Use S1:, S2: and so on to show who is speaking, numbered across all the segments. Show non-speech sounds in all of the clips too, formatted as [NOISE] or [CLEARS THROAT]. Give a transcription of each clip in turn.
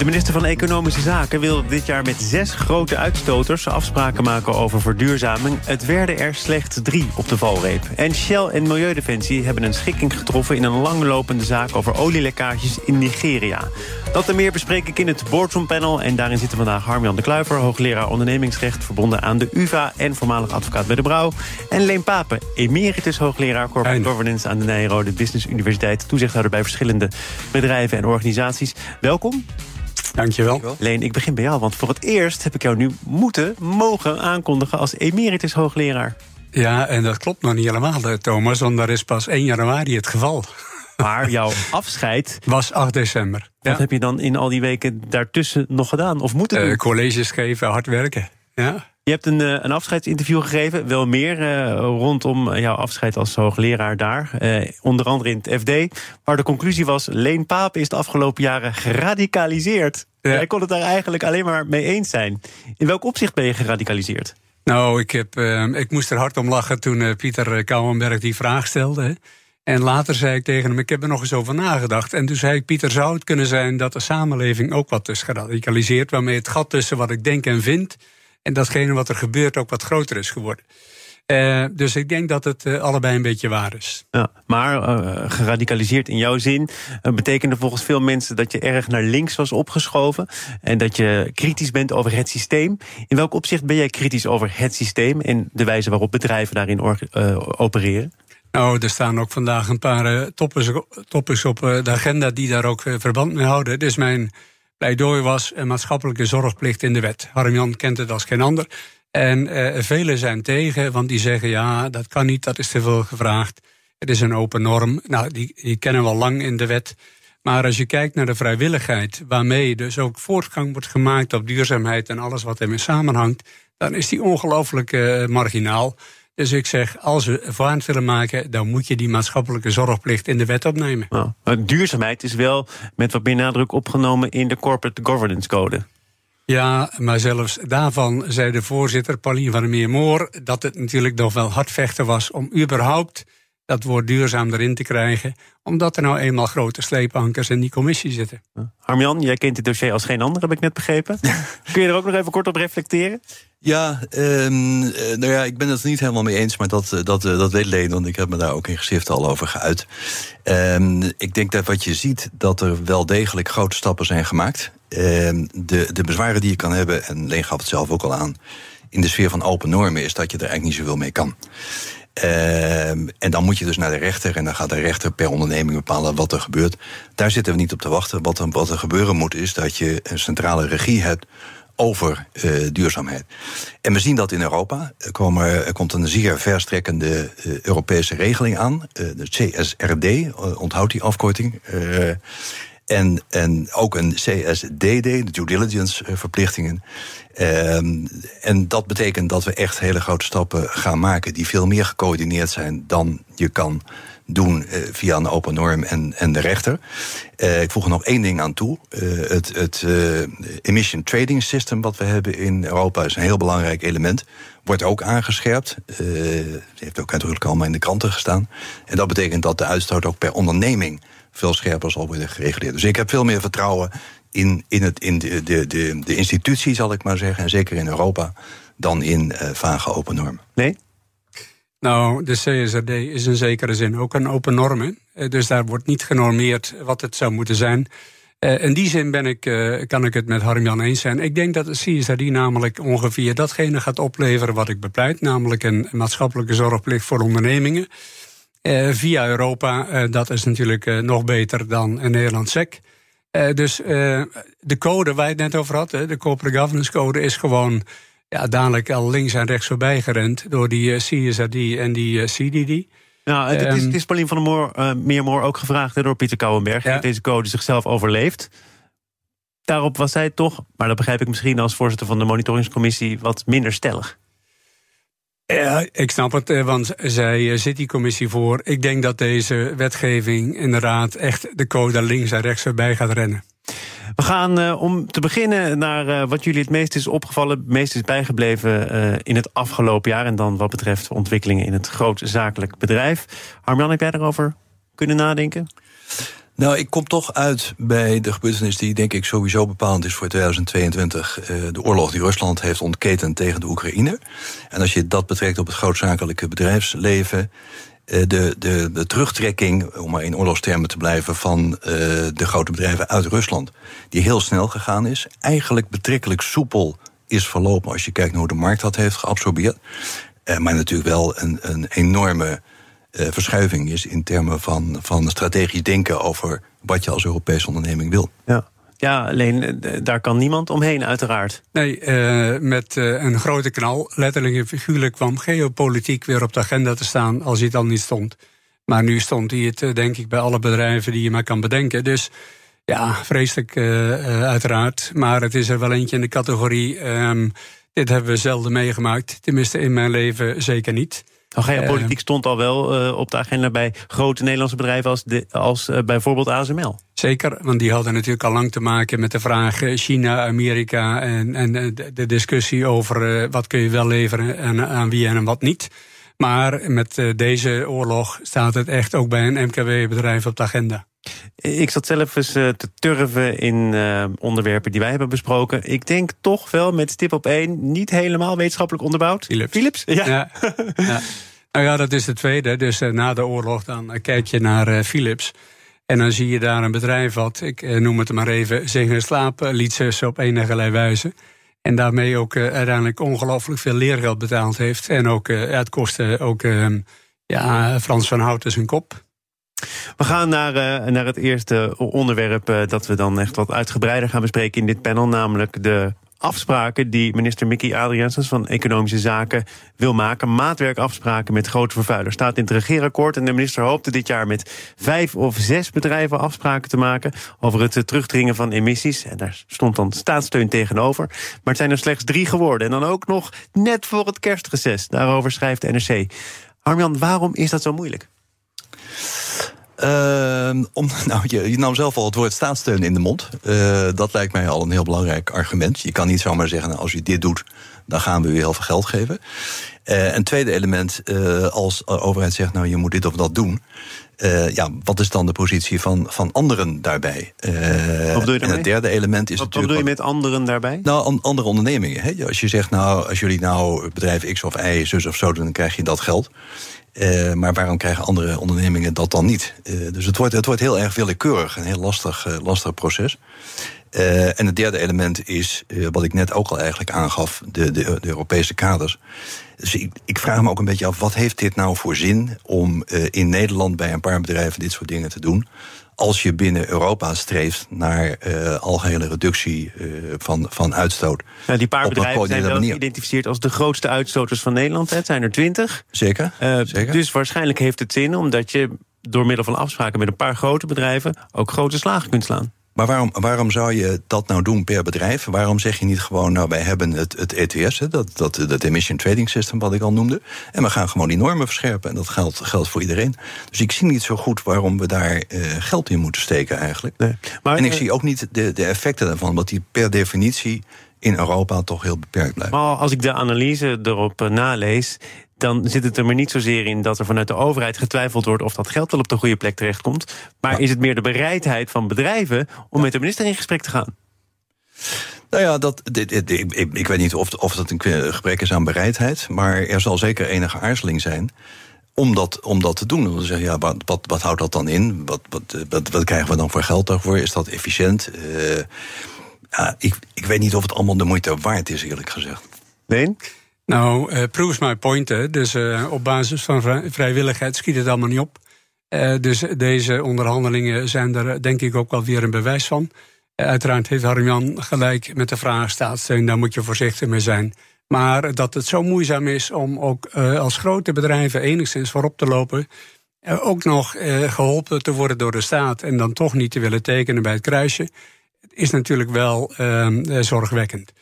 S1: De minister van Economische Zaken wil dit jaar met zes grote uitstoters afspraken maken over verduurzaming. Het werden er slechts drie op de valreep. En Shell en Milieudefensie hebben een schikking getroffen in een langlopende zaak over olielekkages in Nigeria. Dat en meer bespreek ik in het Boardroom Panel. En daarin zitten vandaag Harmjan de Kluiver, hoogleraar ondernemingsrecht, verbonden aan de UVA en voormalig advocaat bij de Brouw. En Leen Papen, emeritus hoogleraar corporate governance aan de Nijrode Business Universiteit, toezichthouder bij verschillende bedrijven en organisaties. Welkom.
S2: Dankjewel.
S1: Leen, ik begin bij jou, want voor het eerst heb ik jou nu moeten, mogen aankondigen als emeritus hoogleraar.
S2: Ja, en dat klopt nog niet helemaal, eh, Thomas, want daar is pas 1 januari het geval.
S1: Maar jouw [LAUGHS] afscheid...
S2: Was 8 december.
S1: Wat heb je dan in al die weken daartussen nog gedaan? Of moeten doen?
S2: Uh, colleges geven, hard werken. Ja.
S1: Je hebt een, eh, een afscheidsinterview gegeven, wel meer uh, rondom jouw afscheid als hoogleraar daar. Uh, onder andere in het FD, waar de conclusie was: Leen Paap is de afgelopen jaren geradicaliseerd. Ja. Jij kon het daar eigenlijk alleen maar mee eens zijn. In welk opzicht ben je geradicaliseerd?
S2: Nou, ik, heb, ik moest er hard om lachen toen Pieter Kouwenberg die vraag stelde. En later zei ik tegen hem: Ik heb er nog eens over nagedacht. En toen zei ik: Pieter, zou het kunnen zijn dat de samenleving ook wat is geradicaliseerd, waarmee het gat tussen wat ik denk en vind en datgene wat er gebeurt ook wat groter is geworden. Uh, dus ik denk dat het uh, allebei een beetje waar is.
S1: Ja, maar uh, geradicaliseerd in jouw zin betekende volgens veel mensen dat je erg naar links was opgeschoven en dat je kritisch bent over het systeem. In welk opzicht ben jij kritisch over het systeem en de wijze waarop bedrijven daarin opereren?
S2: Nou, er staan ook vandaag een paar toppers, toppers op de agenda die daar ook verband mee houden. Dus mijn pleidooi was een maatschappelijke zorgplicht in de wet. Harmjan kent het als geen ander. En uh, velen zijn tegen, want die zeggen ja, dat kan niet, dat is te veel gevraagd. Het is een open norm. Nou, die, die kennen we al lang in de wet. Maar als je kijkt naar de vrijwilligheid, waarmee dus ook voortgang wordt gemaakt op duurzaamheid en alles wat ermee samenhangt, dan is die ongelooflijk uh, marginaal. Dus ik zeg, als we vooraan willen maken, dan moet je die maatschappelijke zorgplicht in de wet opnemen.
S1: Nou, duurzaamheid is wel met wat meer nadruk opgenomen in de Corporate Governance Code.
S2: Ja, maar zelfs daarvan zei de voorzitter Pauline van der Meermoor dat het natuurlijk nog wel hard vechten was om überhaupt dat woord duurzaam erin te krijgen. Omdat er nou eenmaal grote sleepankers in die commissie zitten.
S1: Harmjan, jij kent dit dossier als geen ander, heb ik net begrepen. [LAUGHS] Kun je er ook nog even kort op reflecteren?
S3: Ja, um, nou ja, ik ben het er niet helemaal mee eens, maar dat, eh, dat, eh, dat weet Leen, want ik heb me daar ook in geschrift al over geuit. Um, ik denk dat wat je ziet, dat er wel degelijk grote stappen zijn gemaakt. Um, de, de bezwaren die je kan hebben, en Leen gaf het zelf ook al aan, in de sfeer van open normen, is dat je er eigenlijk niet zoveel mee kan. En dan moet je dus naar de rechter. En dan gaat de rechter per onderneming bepalen wat er gebeurt. Daar zitten we niet op te wachten. Wat er, wat er gebeuren moet, is dat je een centrale regie hebt over uh, duurzaamheid. En we zien dat in Europa. Er, komen, er komt een zeer verstrekkende uh, Europese regeling aan. Uh, de CSRD, onthoudt die afkorting. en, en ook een CSDD, de due diligence verplichtingen. Um, en dat betekent dat we echt hele grote stappen gaan maken... die veel meer gecoördineerd zijn dan je kan doen uh, via een open norm en, en de rechter. Uh, ik voeg er nog één ding aan toe. Uh, het het emission trading system wat we hebben in Europa... is een heel belangrijk element. Wordt ook aangescherpt. heeft ook uitdrukkelijk allemaal in de kranten gestaan. En dat betekent dat de uitstoot ook per onderneming... veel scherper zal worden gereguleerd. Dus ik heb veel meer vertrouwen in, in, het, in de, de, de, institutie, zal ik maar zeggen, en zeker in Europa, dan in uh, vage open normen.
S1: Nee?
S2: Nou, de CSRD is in zekere zin ook een open norm. Hè? Eh, dus daar wordt niet genormeerd wat het zou moeten zijn. Uh, in die zin ben ik, uh, kan ik het met Harm-Jan eens zijn. Ik denk dat de CSRD namelijk ongeveer datgene gaat opleveren wat ik bepleit, namelijk een maatschappelijke zorgplicht voor ondernemingen. Via Europa, dat is natuurlijk nog beter dan een Nederland SEC. Dus de code waar je het net over had, de Corporate Governance Code, is gewoon ja, dadelijk al links en rechts voorbij gerend door die uh, CSRD en die CDD.
S1: Nou, het, is, het is Pauline van der Moor, Meermoor ook gevraagd door Pieter Kouwenberg. Ja. deze code zichzelf overleeft. Daarop was zij toch, maar dat begrijp ik misschien als voorzitter van de monitoringscommissie, wat minder stellig.
S2: Ja, ik snap het, eh, want zij zit die commissie voor. Ik denk dat deze wetgeving inderdaad echt de code links en rechts voorbij gaat rennen.
S1: We gaan uh, om te beginnen naar uh, wat jullie het meest is opgevallen, het meest is bijgebleven uh, in het afgelopen jaar. En dan wat betreft ontwikkelingen in het groot zakelijk bedrijf. Harmjan, heb jij daarover kunnen nadenken?
S3: Nou, ik kom toch uit bij de gebeurtenis die denk ik sowieso bepalend is voor 2022. de oorlog die Rusland heeft ontketend tegen de Oekraïne. En als je dat betrekt op het grootzakelijke bedrijfsleven, de, de, de terugtrekking, om maar in oorlogstermen te blijven, van uh, de grote bedrijven uit Rusland, die heel snel gegaan is, eigenlijk betrekkelijk soepel is verlopen als je kijkt naar hoe de markt dat heeft geabsorbeerd. Uh, maar natuurlijk wel een, een enorme verschuiving is in termen van, van strategisch denken over wat je als Europese onderneming wil.
S1: Ja. Ja, alleen daar kan niemand omheen, uiteraard.
S2: Nee, uh, met uh, een grote knal, letterlijk en figuurlijk, kwam geopolitiek weer op de agenda te staan als hij het al niet stond. Maar nu stond hij het, denk ik, bij alle bedrijven die je maar kan bedenken. Dus ja, vreselijk, uiteraard. Maar het is er wel eentje in de categorie. Um, dit hebben we zelden meegemaakt. Tenminste, in mijn leven zeker niet.
S1: Nou, geopolitiek uh, stond al wel uh, op de agenda bij grote Nederlandse bedrijven als, de, als uh, bijvoorbeeld ASML.
S2: Zeker, want die hadden natuurlijk al lang te maken met de vraag China, Amerika en, en de, de discussie over wat kun je wel leveren en aan wie en wat niet. Maar met deze oorlog staat het echt ook bij een MKW-bedrijf op de agenda.
S1: Ik zat zelf eens te turven in uh, onderwerpen die wij hebben besproken. Ik denk toch wel met stip op één, niet helemaal wetenschappelijk onderbouwd.
S2: Philips.
S1: Philips?
S2: Ja. ja. ja. Nou ja, dat is de tweede. Dus uh, na de oorlog dan kijk je naar uh, Philips. En dan zie je daar een bedrijf wat, ik noem het maar even, zingen en slapen liet ze op enige wijze. En daarmee ook uiteindelijk ongelooflijk veel leergeld betaald heeft. En ook het kostte ook ja, Frans van Houten zijn kop.
S1: We gaan naar, uh, naar het eerste onderwerp uh, dat we dan echt wat uitgebreider gaan bespreken in dit panel, namelijk de afspraken die minister Mickey Adriaansens van Economische Zaken wil maken. Maatwerkafspraken met grote vervuilers. Staat in het regeerakkoord en de minister hoopte dit jaar met vijf of zes bedrijven afspraken te maken over het terugdringen van emissies. En daar stond dan staatssteun tegenover. Maar het zijn er slechts drie geworden. En dan ook nog net voor het kerstreces. Daarover schrijft de NRC. Armjan, waarom is dat zo moeilijk?
S3: Uh, om, [LAUGHS] nou, je, je, nam zelf al het woord staatssteun in de mond. Uh, dat lijkt mij al een heel belangrijk argument. Je kan niet zomaar zeggen, nou, als u dit doet, dan gaan we u heel veel geld geven. Uh, een tweede element, uh, als de overheid zegt, nou, je moet dit of dat doen. ja, wat is dan de positie van, van anderen daarbij?
S1: wat bedoel je
S3: en het derde element is
S1: wat,
S3: natuurlijk...
S1: Wat bedoel je met anderen daarbij?
S3: Nou, an, andere ondernemingen. Hè? Als je zegt, nou, als jullie nou bedrijf X of Y, zus of zo doen, dan krijg je dat geld. Uh, maar waarom krijgen andere ondernemingen dat dan niet? Uh, dus het wordt, het wordt heel erg willekeurig, een heel lastig, uh, lastig proces. En het derde element is, wat ik net ook al eigenlijk aangaf, de, de, de Europese kaders. Dus ik, ik, vraag me ook een beetje af, wat heeft dit nou voor zin om in Nederland bij een paar bedrijven dit soort dingen te doen? als je binnen Europa streeft naar algehele reductie van, van uitstoot.
S1: Nou, die paar bedrijven zijn wel geïdentificeerd als de grootste uitstoters van Nederland. Het zijn er twintig.
S3: Zeker, zeker.
S1: Dus waarschijnlijk heeft het zin omdat je door middel van afspraken met een paar grote bedrijven ook grote slagen kunt slaan.
S3: Maar waarom, waarom zou je dat nou doen per bedrijf? Waarom zeg je niet gewoon, nou, wij hebben het, het ETS, dat, dat, dat Emission Trading System, wat ik al noemde. En we gaan gewoon die normen verscherpen. En dat geldt, geldt voor iedereen. Dus ik zie niet zo goed waarom we daar uh, geld in moeten steken eigenlijk. Nee. Maar, en ik uh, zie ook niet de, de effecten daarvan, want die per definitie in Europa toch heel beperkt blijven.
S1: Maar als ik de analyse erop uh, nalees, dan zit het er maar niet zozeer in dat er vanuit de overheid getwijfeld wordt of dat geld wel op de goede plek terechtkomt. Maar ja. is het meer de bereidheid van bedrijven om ja. met de minister in gesprek te gaan?
S3: Nou ja, dat, dit, dit, ik, ik, ik, weet niet of, of dat een gebrek is aan bereidheid, maar er zal zeker enige aarzeling zijn om dat, om dat te doen. Dan zeggen ja, wat, wat, wat houdt dat dan in? Wat, wat, wat, wat krijgen we dan voor geld daarvoor? Is dat efficiënt? Uh, ja, ik, ik weet niet of het allemaal de moeite waard is, eerlijk gezegd.
S1: Nee?
S2: Nou, uh, proves my point. Hè. Dus uh, op basis van vrijwilligheid schiet het allemaal niet op. Uh, dus deze onderhandelingen zijn er denk ik ook wel weer een bewijs van. uiteraard heeft Harmjan gelijk met de vraag staatssteun, daar moet je voorzichtig mee zijn. Maar dat het zo moeizaam is om ook als grote bedrijven enigszins voorop te lopen. ook nog geholpen te worden door de staat en dan toch niet te willen tekenen bij het kruisje. is natuurlijk wel zorgwekkend.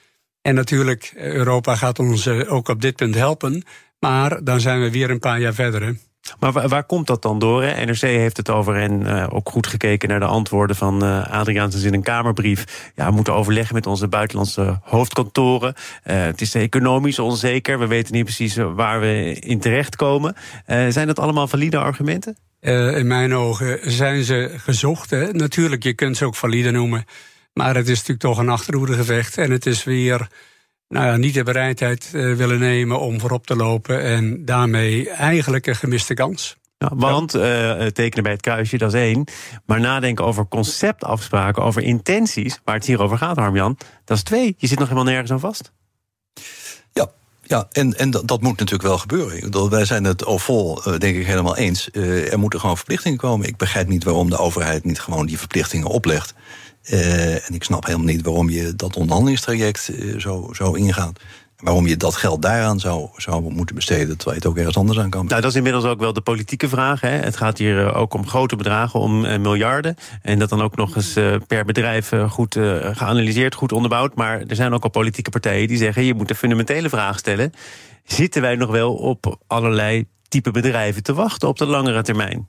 S2: En natuurlijk, Europa gaat ons ook op dit punt helpen. Maar dan zijn we weer een paar jaar verder. Hè.
S1: Maar waar, waar, komt dat dan door? Hè? NRC heeft het over en uh, ook goed gekeken naar de antwoorden van uh, Adriaansens in een Kamerbrief. Ja, we moeten overleggen met onze buitenlandse hoofdkantoren. Uh, het is economisch onzeker. We weten niet precies waar we in terechtkomen. zijn dat allemaal valide argumenten?
S2: in mijn ogen zijn ze gezocht. Hè? Natuurlijk, je kunt ze ook valide noemen. Maar het is natuurlijk toch een achterhoedegevecht. En het is weer nou ja, niet de bereidheid uh, willen nemen om voorop te lopen. En daarmee eigenlijk een gemiste kans.
S1: Ja, want uh, tekenen bij het kruisje, dat is één. Maar nadenken over conceptafspraken, over intenties, waar het hier over gaat, Harmjan, dat is twee. Je zit nog helemaal nergens aan vast.
S3: Ja, ja, en, en dat, dat, moet natuurlijk wel gebeuren. Wij zijn het al vol, denk ik, helemaal eens. Uh, er moeten gewoon verplichtingen komen. Ik begrijp niet waarom de overheid niet gewoon die verplichtingen oplegt. Uh, en ik snap helemaal niet waarom je dat onderhandelingstraject zo, zo ingaat. Waarom je dat geld daaraan zou, zou moeten besteden, terwijl je het ook ergens anders aan kan.
S1: Nou, dat is inmiddels ook wel de politieke vraag. Hè. Het gaat hier uh, ook om grote bedragen, om miljarden. En dat dan ook nog eens per bedrijf goed geanalyseerd, goed onderbouwd. Maar er zijn ook al politieke partijen die zeggen: je moet een fundamentele vraag stellen. Zitten wij nog wel op allerlei type bedrijven te wachten op de langere termijn?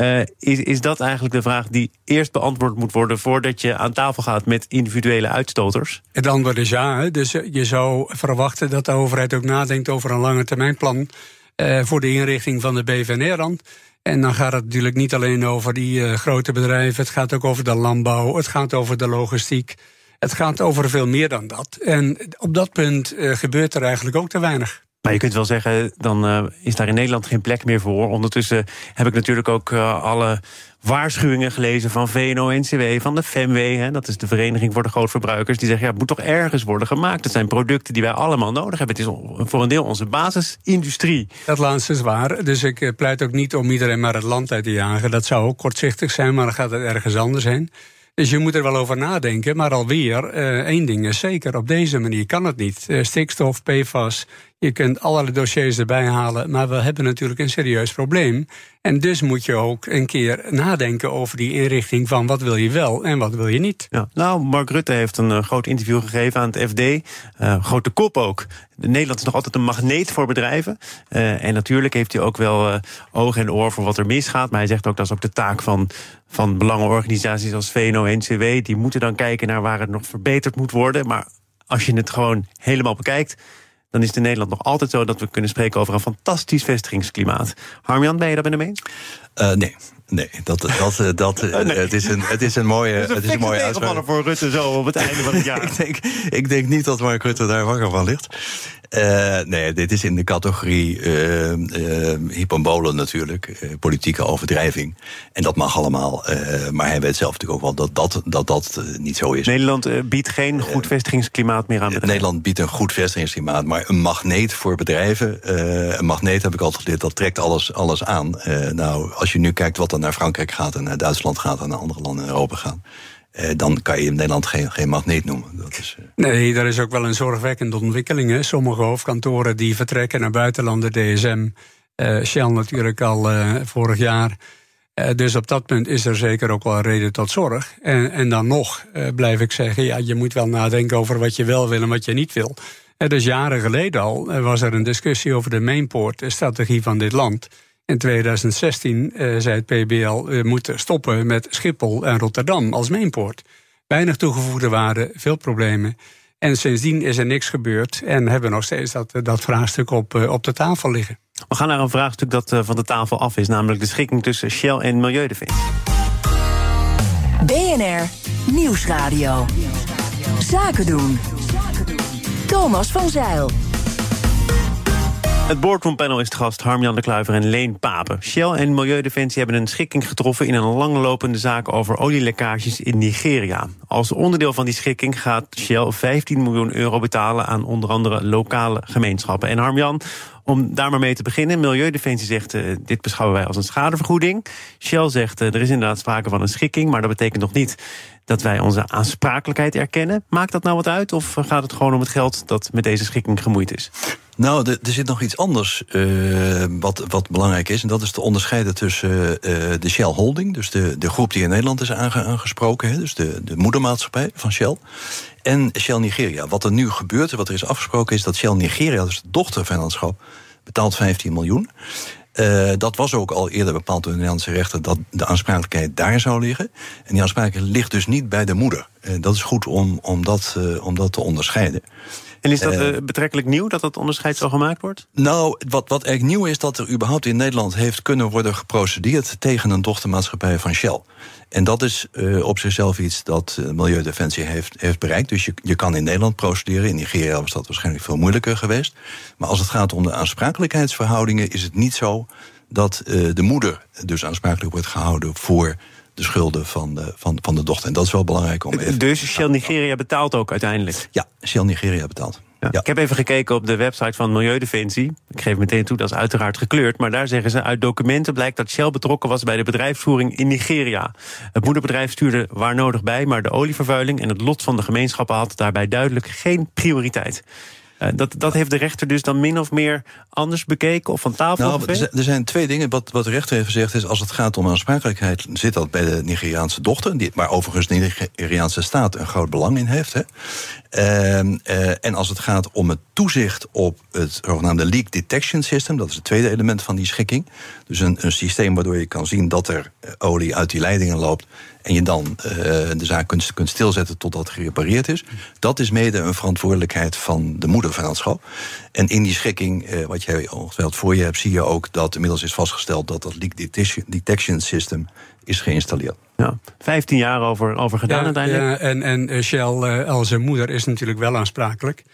S1: Uh, is, is dat eigenlijk de vraag die eerst beantwoord moet worden voordat je aan tafel gaat met individuele uitstoters?
S2: Het antwoord is ja. Dus je zou verwachten dat de overheid ook nadenkt over een lange termijnplan uh, voor de inrichting van de BVNR. En dan gaat het natuurlijk niet alleen over die grote bedrijven, het gaat ook over de landbouw, het gaat over de logistiek. Het gaat over veel meer dan dat. En op dat punt gebeurt er eigenlijk ook te weinig.
S1: Maar je kunt wel zeggen, dan uh, is daar in Nederland geen plek meer voor. Ondertussen heb ik natuurlijk ook uh, alle waarschuwingen gelezen van VNO-NCW, van de FEMW. Hè, dat is de Vereniging voor de Grootverbruikers. Die zeggen, ja, het moet toch ergens worden gemaakt. Het zijn producten die wij allemaal nodig hebben. Het is voor een deel onze basisindustrie.
S2: Dat laatste is waar. Dus ik eh, pleit ook niet om iedereen maar het land uit te jagen. Dat zou ook kortzichtig zijn, maar dan gaat het ergens anders heen. Dus je moet er wel over nadenken. Maar alweer, één ding is zeker, op deze manier kan het niet. Stikstof, PFAS, je kunt allerlei dossiers erbij halen, maar we hebben natuurlijk een serieus probleem. En dus moet je ook een keer nadenken over die inrichting van wat wil je wel en wat wil je niet.
S1: Ja, nou, Mark Rutte heeft een uh, groot interview gegeven aan het FD. Uh, grote kop ook. Nederland is nog altijd een magneet voor bedrijven. Uh, en natuurlijk heeft hij ook wel oog en oor voor wat er misgaat. Maar hij zegt ook dat is ook de taak van, van belangenorganisaties als VNO-NCW. Die moeten dan kijken naar waar het nog verbeterd moet worden. Maar als je het gewoon helemaal bekijkt dan is het in Nederland nog altijd zo dat we kunnen spreken over een fantastisch vestigingsklimaat. Harmjan, ben je dat met hem?
S3: Uh, nee. Nee, dat, dat, dat, [LAUGHS] oh, nee. het, is een, het is een mooie,
S1: het is een,
S3: het is een mooie
S1: uitspraak. voor Rutte zo op het [LAUGHS] einde van het jaar.
S3: ik, denk, ik denk niet dat Mark Rutte daar wakker van ligt. Uh, nee, dit is in de categorie uh, uh, hyperbolen natuurlijk. politieke overdrijving. En dat mag allemaal. maar hij weet zelf natuurlijk ook wel dat dat, dat, dat niet zo is.
S1: Nederland biedt geen goed vestigingsklimaat meer aan bedrijven.
S3: Nederland biedt een goed vestigingsklimaat. Maar een magneet voor bedrijven. een magneet heb ik altijd geleerd. Dat trekt alles, alles aan. nou, als je nu kijkt wat er naar Frankrijk gaat. En naar Duitsland gaat. En naar andere landen in Europa gaan. Uh, dan kan je in Nederland geen, geen magneet noemen. Dat is, uh...
S2: Nee, daar is ook wel een zorgwekkende ontwikkeling. Hè. Sommige hoofdkantoren die vertrekken naar buitenlanden, DSM, eh, Shell natuurlijk al vorig jaar. dus op dat punt is er zeker ook wel reden tot zorg. En, en dan nog blijf ik zeggen, ja, je moet wel nadenken over wat je wel wil en wat je niet wil. dus jaren geleden al was er een discussie over de mainport, de strategie van dit land. In 2016 uh, zei het PBL, we moeten stoppen met Schiphol en Rotterdam als mainpoort. Weinig toegevoegde waarde, veel problemen. En sindsdien is er niks gebeurd en hebben we nog steeds dat, dat vraagstuk op, uh, op de tafel liggen.
S1: We gaan naar een vraagstuk dat uh, van de tafel af is, namelijk de schikking tussen Shell en Milieudefensie.
S4: BNR Nieuwsradio. Zaken doen. Thomas van Zeil.
S1: Het boardroompanel is het gast Harmjan de Kluiver en Leen Papen. Shell en Milieudefensie hebben een schikking getroffen... in een langlopende zaak over olielekkages in Nigeria. Als onderdeel van die schikking gaat Shell 15 miljoen euro betalen... aan onder andere lokale gemeenschappen. En Harmjan, om daar maar mee te beginnen. Milieudefensie zegt, uh, dit beschouwen wij als een schadevergoeding. Shell zegt, uh, er is inderdaad sprake van een schikking... maar dat betekent nog niet dat wij onze aansprakelijkheid erkennen. Maakt dat nou wat uit? Of gaat het gewoon om het geld dat met deze schikking gemoeid is?
S3: Nou, er zit nog iets anders uh, wat, wat belangrijk is. En dat is te onderscheiden tussen uh, de Shell Holding, dus de, de groep die in Nederland is aange, aangesproken, hè, dus de, de moedermaatschappij van Shell. En Shell Nigeria. Wat er nu gebeurt wat er is afgesproken is dat Shell Nigeria, dus de dochtervennootschap, betaalt 15 miljoen. Uh, dat was ook al eerder bepaald door de Nederlandse rechter dat de aansprakelijkheid daar zou liggen. En die aansprakelijkheid ligt dus niet bij de moeder. Dat is goed om, om, dat, om dat te onderscheiden.
S1: En is dat uh, betrekkelijk nieuw dat dat onderscheid zo gemaakt wordt?
S3: Nou, wat, wat echt nieuw is dat er überhaupt in Nederland heeft kunnen worden geprocedeerd tegen een dochtermaatschappij van Shell. En dat is uh, op zichzelf iets dat Milieudefensie heeft, heeft bereikt. Dus je, je kan in Nederland procederen. In Nigeria was dat waarschijnlijk veel moeilijker geweest. Maar als het gaat om de aansprakelijkheidsverhoudingen, is het niet zo dat uh, de moeder dus aansprakelijk wordt gehouden voor de schulden van de, van, van de dochter. En dat is wel belangrijk om even...
S1: Dus Shell Nigeria betaalt ook uiteindelijk?
S3: Ja, Shell Nigeria betaalt.
S1: Ja. Ja. Ik heb even gekeken op de website van Milieudefensie. Ik geef meteen toe, dat is uiteraard gekleurd. Maar daar zeggen ze uit documenten blijkt dat Shell betrokken was bij de bedrijfsvoering in Nigeria. Het moederbedrijf stuurde waar nodig bij, maar de olievervuiling en het lot van de gemeenschappen had daarbij duidelijk geen prioriteit. Uh, dat, dat heeft de rechter dus dan min of meer anders bekeken of van tafel
S3: nou, Er zijn twee dingen. Wat, wat de rechter heeft gezegd is... als het gaat om aansprakelijkheid... zit dat bij de Nigeriaanse dochter... Die, waar overigens de Nigeriaanse staat een groot belang in heeft. Hè. Uh, uh, en als het gaat om het toezicht op het zogenaamde leak detection system... dat is het tweede element van die schikking. Dus een, een systeem waardoor je kan zien dat er olie uit die leidingen loopt... en je dan uh, de zaak kunt, kunt stilzetten totdat het gerepareerd is. Dat is mede een verantwoordelijkheid van de moedervennootschap. En in die schikking, uh, wat jij ongetwijfeld voor je hebt... zie je ook dat inmiddels is vastgesteld... dat dat leak detection system is geïnstalleerd.
S1: Ja, 15 jaar over, over gedaan
S2: ja,
S1: uiteindelijk.
S2: Ja, en, en Shell uh, als moeder is natuurlijk wel aansprakelijk.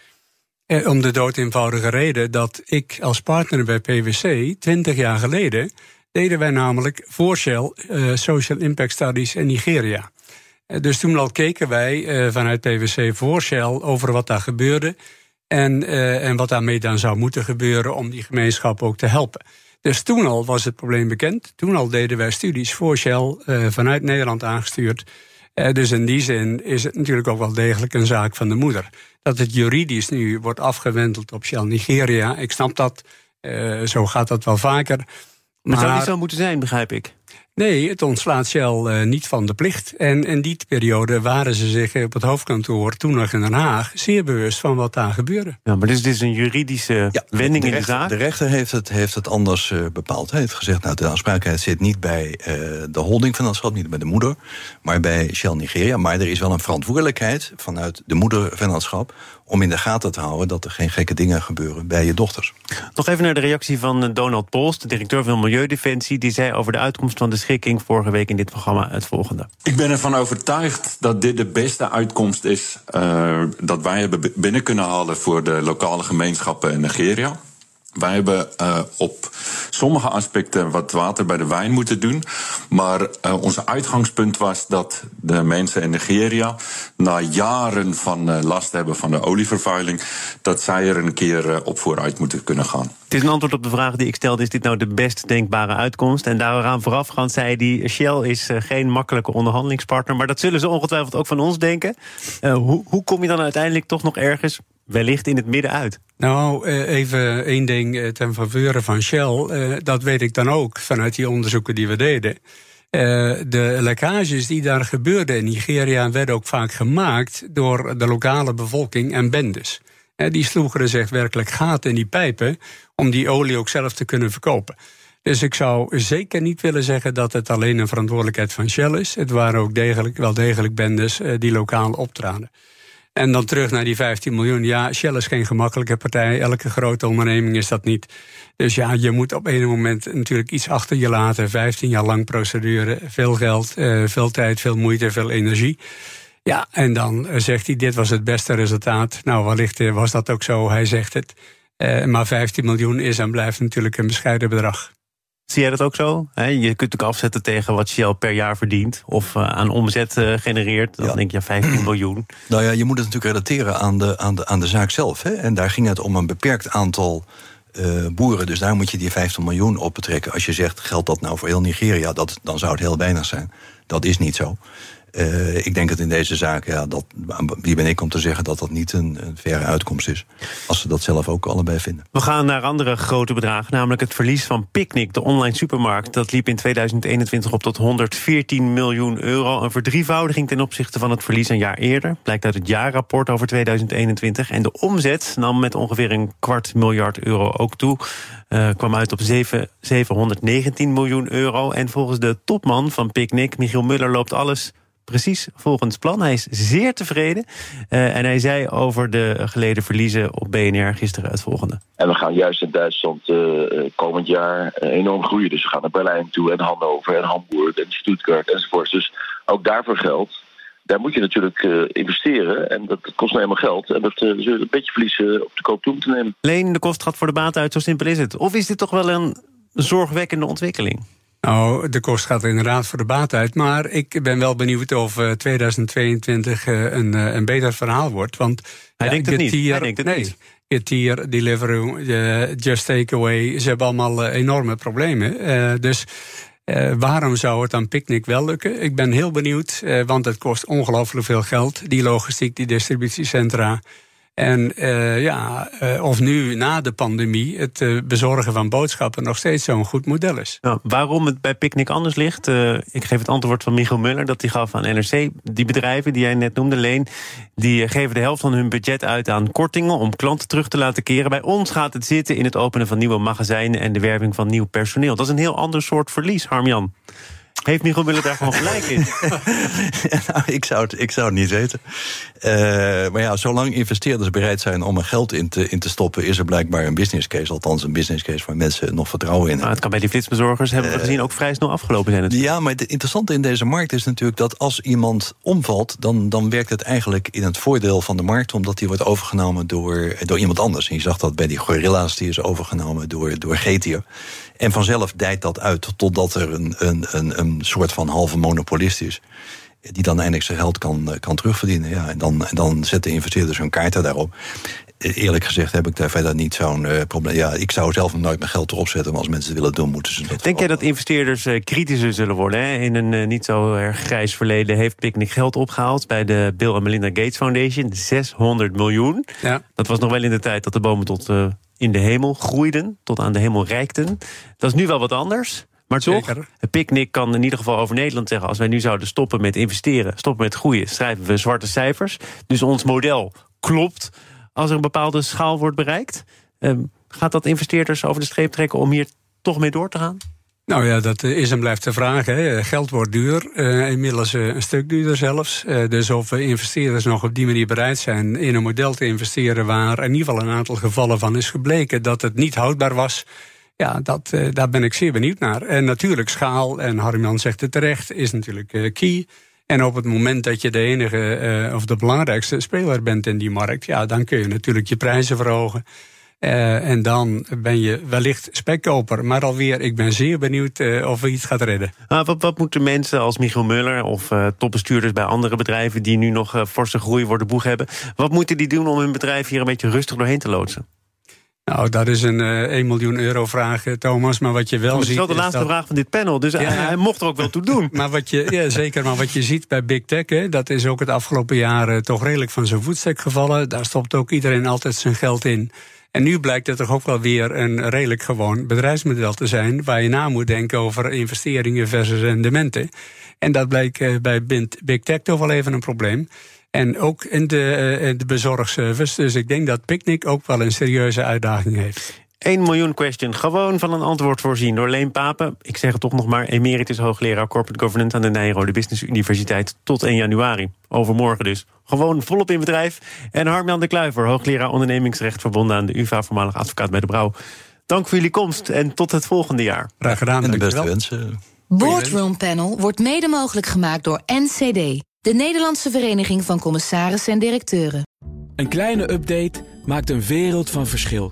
S2: Eh, om de dood eenvoudige reden dat ik als partner bij PwC 20 jaar geleden deden wij namelijk voor Shell uh, Social Impact Studies in Nigeria. Uh, dus toen al keken wij uh, vanuit PwC voor Shell over wat daar gebeurde en, en wat daarmee dan zou moeten gebeuren om die gemeenschap ook te helpen. Dus toen al was het probleem bekend. Toen al deden wij studies voor Shell vanuit Nederland aangestuurd. dus in die zin is het natuurlijk ook wel degelijk een zaak van de moeder dat het juridisch nu wordt afgewendeld op Shell Nigeria. Ik snap dat. Zo gaat dat wel vaker.
S1: Maar, zou niet zo moeten zijn, begrijp ik.
S2: Nee, het ontslaat Shell uh, niet van de plicht. En in die periode waren ze zich op het hoofdkantoor, toen nog in Den Haag, zeer bewust van wat daar gebeurde.
S1: Ja, maar dit is, dit is een juridische ja, wending
S3: de
S1: in
S3: rechter,
S1: de zaak.
S3: De rechter heeft het, heeft het anders uh, bepaald. Hij heeft gezegd, nou, de aansprakelijkheid zit niet bij uh, de holdingvennootschap, niet bij de moeder, maar bij Shell Nigeria. Maar er is wel een verantwoordelijkheid vanuit de moedervennootschap om in de gaten te houden dat er geen gekke dingen gebeuren bij je dochters.
S1: Nog even naar de reactie van Donald Pols, de directeur van Milieudefensie. Die zei over de uitkomst van de vorige week in dit programma het volgende.
S5: Ik ben ervan overtuigd dat dit de beste uitkomst is uh, dat wij hebben binnen kunnen halen voor de lokale gemeenschappen in Nigeria. Wij hebben uh, op sommige aspecten wat water bij de wijn moeten doen. Maar uh, onze uitgangspunt was dat de mensen in Nigeria, na jaren van uh, last hebben van de olievervuiling, dat zij er een keer op vooruit moeten kunnen gaan.
S1: Het is een antwoord op de vraag die ik stelde: is dit nou de best denkbare uitkomst? En daaraan voorafgaand zei die Shell is geen makkelijke onderhandelingspartner. Maar dat zullen ze ongetwijfeld ook van ons denken. hoe, hoe kom je dan uiteindelijk toch nog ergens wellicht in het midden uit?
S2: Nou, even één ding ten faveur van Shell. Dat weet ik dan ook vanuit die onderzoeken die we deden. De lekkages die daar gebeurden in Nigeria werden ook vaak gemaakt door de lokale bevolking en bendes. Die sloegen er zich werkelijk gaten in die pijpen om die olie ook zelf te kunnen verkopen. Dus ik zou zeker niet willen zeggen dat het alleen een verantwoordelijkheid van Shell is. Het waren ook degelijk, wel degelijk bendes die lokaal optraden. En dan terug naar die 15 miljoen. Ja, Shell is geen gemakkelijke partij. Elke grote onderneming is dat niet. Dus ja, je moet op een moment natuurlijk iets achter je laten. 15 jaar lang procedure, veel geld, uh, veel tijd, veel moeite, veel energie. Ja, en dan zegt hij: Dit was het beste resultaat. Nou, wellicht was dat ook zo, hij zegt het. Maar 15 miljoen is en blijft natuurlijk een bescheiden bedrag.
S1: Zie jij dat ook zo? Je kunt natuurlijk afzetten tegen wat Shell per jaar verdient of uh, aan omzet uh, genereert. Dan ja. denk je 15 miljoen. [CLEARS THROAT]
S3: Nou ja, je moet het natuurlijk relateren aan de, aan de, aan de zaak zelf. Hè? En daar ging het om een beperkt aantal uh, boeren. Dus daar moet je die 15 miljoen op betrekken. Als je zegt, geldt dat nou voor heel Nigeria, dat, dan zou het heel weinig zijn. Dat is niet zo. Uh, ik denk dat in deze zaak, ja, dat, wie ben ik om te zeggen dat dat niet een, een faire uitkomst is. Als ze dat zelf ook allebei vinden.
S1: We gaan naar andere grote bedragen, namelijk het verlies van Picnic, de online supermarkt. Dat liep in 2021 op tot 114 miljoen euro. Een verdrievoudiging ten opzichte van het verlies een jaar eerder. Blijkt uit het jaarrapport over 2021. En de omzet nam met ongeveer een kwart miljard euro ook toe. Uh, kwam uit op 7, 719 miljoen euro. En volgens de topman van Picnic, Michiel Muller, loopt alles precies volgens plan. Hij is zeer tevreden. Uh, en hij zei over de geleden verliezen op BNR gisteren het volgende.
S6: En we gaan juist in Duitsland uh, komend jaar enorm groeien. Dus we gaan naar Berlijn toe en Hannover en Hamburg en Stuttgart enzovoort. Dus ook daarvoor geldt. Daar moet je natuurlijk uh, investeren en dat, kost nou helemaal geld. En dat zullen een beetje verliezen op de koop toe moeten nemen.
S1: Leen, de kost gaat voor de baat uit, zo simpel is het. Of is dit toch wel een zorgwekkende ontwikkeling?
S2: Nou, de kost gaat inderdaad voor de baat uit. Maar ik ben wel benieuwd of 2022 uh, een, uh, een beter verhaal wordt. Want
S1: hij, ja, denkt, het niet. Tier, hij denkt het
S2: nee,
S1: niet.
S2: Getir, Deliveroo, uh, Just Takeaway, ze hebben allemaal enorme problemen. dus waarom zou het aan Picnic wel lukken? Ik ben heel benieuwd, want het kost ongelooflijk veel geld. Die logistiek, die distributiecentra. En uh, ja, uh, of nu na de pandemie het uh, bezorgen van boodschappen nog steeds zo'n goed model is.
S1: Nou, waarom het bij Picnic anders ligt, ik geef het antwoord van Michiel Muller, dat hij gaf aan NRC. Die bedrijven die jij net noemde, Leen, die geven de helft van hun budget uit aan kortingen om klanten terug te laten keren. Bij ons gaat het zitten in het openen van nieuwe magazijnen en de werving van nieuw personeel. Dat is een heel ander soort verlies, Harmjan. Heeft Michiel Muller daar gewoon gelijk in? [LAUGHS]
S3: nou, ik, zou het, ik zou het niet weten. Uh, maar ja, zolang investeerders bereid zijn om er geld in te, in te stoppen, is er blijkbaar een business case. Althans, een business case waar mensen nog vertrouwen in hebben.
S1: Maar het kan bij die flitsbezorgers, hebben we gezien, ook vrij snel afgelopen zijn. Het.
S3: Ja, maar het interessante in deze markt is natuurlijk dat als iemand omvalt, dan, dan werkt het eigenlijk in het voordeel van de markt, omdat die wordt overgenomen door, door iemand anders. En je zag dat bij die gorilla's, die is overgenomen door, door Getir. En vanzelf dijt dat uit totdat er een, een, een, een soort van halve monopolist is. Die dan eindelijk zijn geld kan, kan terugverdienen. Ja, en, dan, en dan zetten investeerders hun kaarten daarop. Eerlijk gezegd heb ik daar verder niet zo'n uh, probleem. Ja, ik zou zelf nooit mijn geld erop zetten. Maar als mensen het willen doen, moeten ze dat
S1: Denk jij dat investeerders uh, kritischer zullen worden? Hè? In een uh, niet zo erg grijs verleden heeft Picnic geld opgehaald... bij de Bill en Melinda Gates Foundation. 600 miljoen. Ja. Dat was nog wel in de tijd dat de bomen tot in de hemel groeiden, tot aan de hemel reikten. Dat is nu wel wat anders. Maar toch, Zeker. het picknick kan in ieder geval over Nederland zeggen... als wij nu zouden stoppen met investeren, stoppen met groeien... schrijven we zwarte cijfers. Dus ons model klopt als er een bepaalde schaal wordt bereikt. Ehm, gaat dat investeerders over de streep trekken om hier toch mee door te gaan?
S2: Nou ja, dat is en blijft de vraag. Hè. Geld wordt duur, uh, inmiddels uh, een stuk duurder zelfs. Uh, dus of investeerders nog op die manier bereid zijn in een model te investeren waar in ieder geval een aantal gevallen van is gebleken dat het niet houdbaar was. Ja, dat, daar ben ik zeer benieuwd naar. En natuurlijk schaal, en Harmjan zegt het terecht, is natuurlijk key. En op het moment dat je de enige of de belangrijkste speler bent in die markt, ja, dan kun je natuurlijk je prijzen verhogen. Uh, en dan ben je wellicht spekkoper. Maar alweer, ik ben zeer benieuwd uh, of we iets gaat redden.
S1: Ah, wat, wat, moeten mensen als Michiel Muller of uh, topbestuurders bij andere bedrijven... die nu nog forse groei worden boeg hebben... wat moeten die doen om hun bedrijf hier een beetje rustig doorheen te loodsen?
S2: Nou, dat is een uh, 1 miljoen euro vraag, Thomas. Maar wat je wel ziet.
S1: Dat is wel de laatste vraag van dit panel, dus ja, hij mocht er ook wel toe doen. [LAUGHS]
S2: maar wat je, ja, zeker. Maar wat je ziet bij Big Tech, hè, dat is ook het afgelopen jaar toch redelijk van zijn voetstuk gevallen. Daar stopt ook iedereen altijd zijn geld in. En nu blijkt het toch ook wel weer een redelijk gewoon bedrijfsmodel te zijn. waar je na moet denken over investeringen versus rendementen. En dat blijkt eh, bij Big Tech toch wel even een probleem. En ook in de, uh, de bezorgservice. Dus ik denk dat Picnic ook wel een serieuze uitdaging heeft.
S1: 1 miljoen question. Gewoon van een antwoord voorzien door Leen Papen. Ik zeg het toch nog maar, emeritus hoogleraar Corporate Governance... aan de Nijrode Business Universiteit tot 1 januari. Overmorgen dus. Gewoon volop in bedrijf. En Harmjan de Kluiver, hoogleraar ondernemingsrecht... verbonden aan de UvA, voormalig advocaat bij de Brouw. Dank voor jullie komst en tot het volgende jaar.
S2: Graag gedaan.
S3: En de beste wensen.
S4: Boardroom Panel wordt mede mogelijk gemaakt door NCD... de Nederlandse Vereniging van Commissarissen en Directeuren.
S7: Een kleine update maakt een wereld van verschil...